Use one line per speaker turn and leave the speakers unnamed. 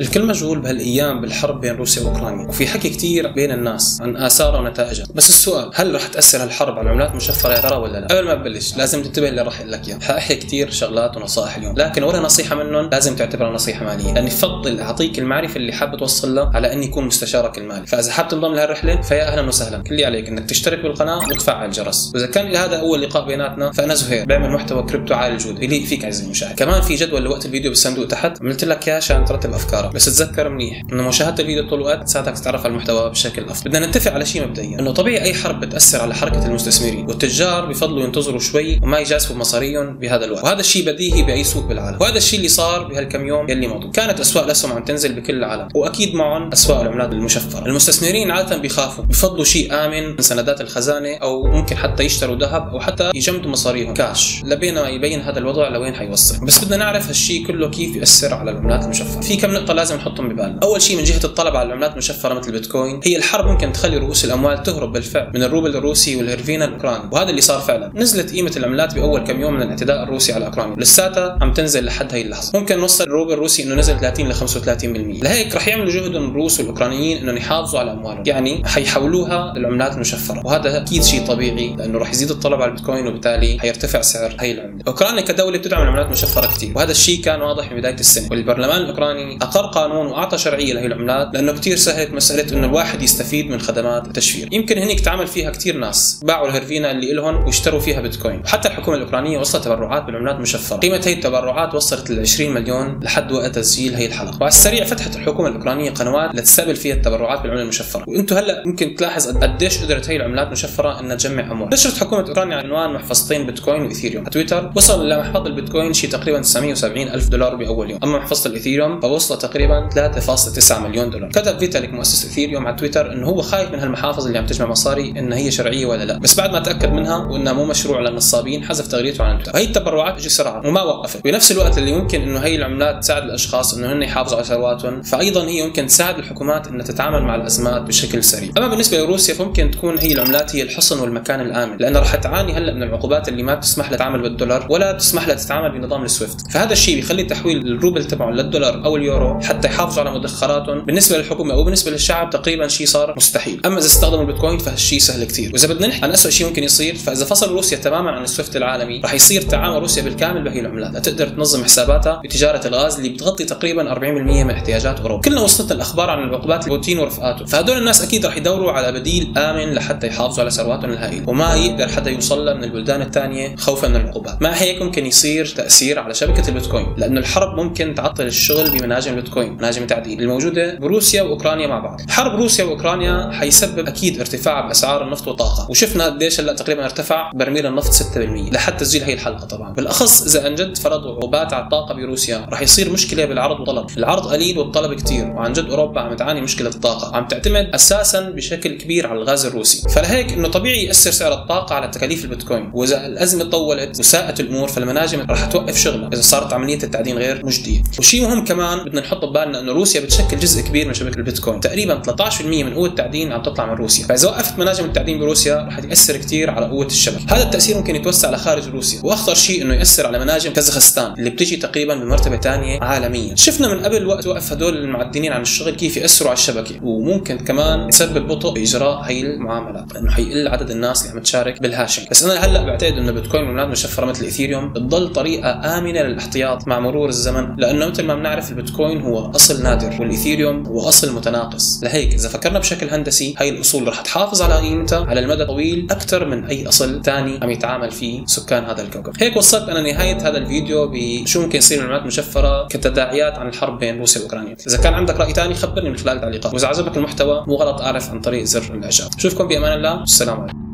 الكل مشغول بهالأيام بالحرب بين روسيا وأوكرانيا وفي حكي كثير بين الناس عن آثارها ونتائجها. بس السؤال هل رح تأثر هالحرب على العملات المشفره يا ترى ولا لا؟ قبل ما نبلش لازم تنتبه اللي رح أقول لك اياه حاحكي كثير شغلات ونصائح اليوم لكن ولا نصيحة منهم لازم تعتبرها نصيحة مالية. لأني بفضل أعطيك المعرفة اللي حابب توصل لها على اني اكون مستشارك المالي. فإذا حابب تنضم لهالرحلة فيا أهلا وسهلا. كل اللي عليك إنك تشترك بالقناة وتفعل الجرس وإذا كان هذا اول لقاء بيناتنا فأنا زهير بعمل محتوى كريبتو عالي الجوده فيك عزيزي المشاهد. كمان في جدول لوقت الفيديو بالصندوق تحت. عملت لك اياه عشان ترتب أفكارك. بس تذكر منيح إنه مشاهدة الفيديو طول الوقت تساعدك تتعرف على المحتوى بشكل أفضل. بدنا نتفق على شيء مبدئيا. إنه طبيعي أي حرب بتأثر على حركة المستثمرين. والتجار بفضلوا ينتظروا شوي وما يجازفوا بمصاريهم بهذا الوقت. وهذا الشيء بديهي بأي سوق بالعالم. وهذا الشيء اللي صار بهالكم يوم يلي مضوا. كانت أسواق الاسهم عم تنزل بكل العالم. وأكيد معهم أسواق العملات المشفرة. المستثمرين عادة بيخافوا. بفضلوا شيء آمن من سندات الخزانة أو ممكن حتى يشتروا ذهب أو حتى يجمدوا مصاريهم. كاش. لبين يبين هذا الوضع لوين حيوصل. بس بدنا نعرف هالشيء كله كيف ياثر على العملات المشفرة. في كم نقطة لازم نحطهم ببالنا. أول شيء من جهة الطلب على العملات المشفرة مثل البيتكوين هي الحرب ممكن تخلي رؤوس الأموال تهرب بالفعل من الروبل الروسي والهرفينا الأوكراني وهذا اللي صار فعلا. نزلت قيمة العملات بأول كم يوم من الاعتداء الروسي على أوكرانيا. لساتها عم تنزل لحد هي اللحظة. ممكن نوصل الروبل الروسي إنه نزل 30 ل 35% لهيك رح يعملوا جهدهم الروس والأوكرانيين إنهم يحافظوا على أموالهم. يعني حيحولوها للعملات المشفرة وهذا أكيد شيء طبيعي لأنه رح يزيد الطلب على البيتكوين وبالتالي حيرتفع سعر هي العملة. أوكرانيا كدولة بتدعم العملات المشفرة كثير وهذا الشيء كان واضح من بداية السنة. والبرلمان الأوكراني أقر قانون وأعطى شرعية لهي العملات لأنه كثير سهلت مسألة إنه الواحد يستفيد من خدمات التشفير. يمكن هنيك تعامل فيها كثير ناس باعوا الهريفنيا اللي لهم واشتروا فيها بيتكوين. وحتى الحكومة الأوكرانية وصلت تبرعات بالعملات المشفره قيمة هي التبرعات وصلت ل 20 مليون لحد وقت تسجيل هي الحلقة. وعلى السريع فتحت الحكومة الأوكرانية قنوات لتستقبل فيها التبرعات بالعملة المشفرة. وأنتم هلأ ممكن تلاحظ قديش قدرت هي العملات المشفرة إنها تجمع أموال. نشرت حكومة أوكرانيا عنوان محفظتين بيتكوين وإيثيريوم. على تويتر وصل لمحفظه البيتكوين شيء تقريبا 970 ألف دولار بأول يوم. أما محفظة الإيثيريوم فوصلت تقريبا 3.9 مليون دولار. كتب فيتاليك مؤسس إثيريوم على تويتر إنه هو خايف من هالمحافظ اللي عم تجمع مصاري إن هي شرعية ولا لا. بس بعد ما تأكد منها وإنها مو مشروع للنصابين حذف تغريدته عن تويتر. هي التبرعات اجت سرعه وما وقفت. بنفس الوقت اللي ممكن إنه هي العملات تساعد الأشخاص إنه هن يحافظوا على ثرواتهم فايضا هي ممكن تساعد الحكومات إنها تتعامل مع الأزمات بشكل سريع. أما بالنسبة لروسيا فممكن تكون هي العملات هي الحصن والمكان الآمن لأنها رح تعاني هلأ من العقوبات اللي ما بتسمح لها تتعامل بالدولار ولا بتسمح لها تتعامل بنظام السويفت. فهذا الشيء بيخلي تحويل الروبل تبعهم للدولار أو اليورو حتى يحافظوا على مدخراتهم بالنسبة للحكومة أو بالنسبة للشعب تقريبا شيء صار مستحيل. أما إذا استخدموا البيتكوين فهالشيء سهل كثير. وإذا بدنا نحكي عن اسوء شيء ممكن يصير فإذا فصل روسيا تماما عن السويفت العالمي راح يصير تعامل روسيا بالكامل بهي العملات. لتقدر تنظم حساباتها بتجارة الغاز اللي بتغطي تقريبا 40% من احتياجات أوروبا. كلنا وصلت الأخبار عن العقوبات لبوتين ورفقاته. فهدول الناس أكيد راح يدوروا على بديل آمن لحتى يحافظوا على ثرواتهم الهائلة. وما يقدر حدا يوصل من البلدان الثانية خوفا من العقوبات. مع هيك ممكن يصير تأثير على شبكة البيتكوين؟ لأنه الحرب ممكن تعطل الشغل بمناجم البيتكوين. مناجم التعدين الموجودة بروسيا وأوكرانيا مع بعض. حرب روسيا وأوكرانيا حيسبب أكيد ارتفاع بأسعار النفط والطاقة. وشفنا قديش هلأ تقريبا ارتفع برميل النفط 6% لحد تسجيل هي الحلقة طبعا. بالأخص إذا عن جد فرضوا عقوبات على الطاقة بروسيا راح يصير مشكلة بالعرض والطلب. العرض قليل والطلب كثير وعن جد أوروبا عم تعاني مشكلة الطاقة. وعم تعتمد أساسا بشكل كبير على الغاز الروسي. فلهيك إنه طبيعي يأثر سعر الطاقة على تكاليف البيتكوين. وإذا الأزمة طولت وساءت الأمور فالمناجم راح توقف شغلها إذا صارت عملية التعدين غير مجدية. وشيء مهم كمان بدنا نحط ببالنا إنه روسيا بتشكل جزء كبير من شبكة البيتكوين. تقريبا 13% من قوة التعدين عم تطلع من روسيا. فإذا وقفت مناجم التعدين بروسيا رح يأثر كثير على قوة الشبكة. هذا التأثير ممكن يتوسع لخارج روسيا. وأخطر شيء إنه يأثر على مناجم كازاخستان اللي بتجي تقريبا بمرتبة ثانية عالميا. شفنا من قبل وقت وقف هدول المعدنين عن الشغل كيف يأثروا على الشبكة. وممكن كمان يسبب بطء باجراء هي المعاملات. لأنه حيقل عدد الناس اللي عم تشارك بال hashing بس أنا هلأ بعتقد إنه بيتكوين وعملات مشفره مثل الاثيريوم بتضل طريقة آمنة للاحتياط مع مرور الزمن. لأنه مثل ما بنعرف البيتكوين هو أصل نادر والاثيريوم هو أصل متناقص. لهيك إذا فكرنا بشكل هندسي هاي الأصول رح تحافظ على قيمتها على المدى الطويل أكثر من أي أصل ثاني عم يتعامل فيه سكان هذا الكوكب. هيك وصلت أنا نهاية هذا الفيديو بشو ممكن يصير معلومات مشفره كتداعيات عن الحرب بين روسيا وأوكرانيا. إذا كان عندك رأي ثاني خبرني من خلال التعليقات وإذا عجبك المحتوى مو غلط أعرف عن طريق زر الإعجاب. أشوفكم بأمان الله. والسلام عليكم.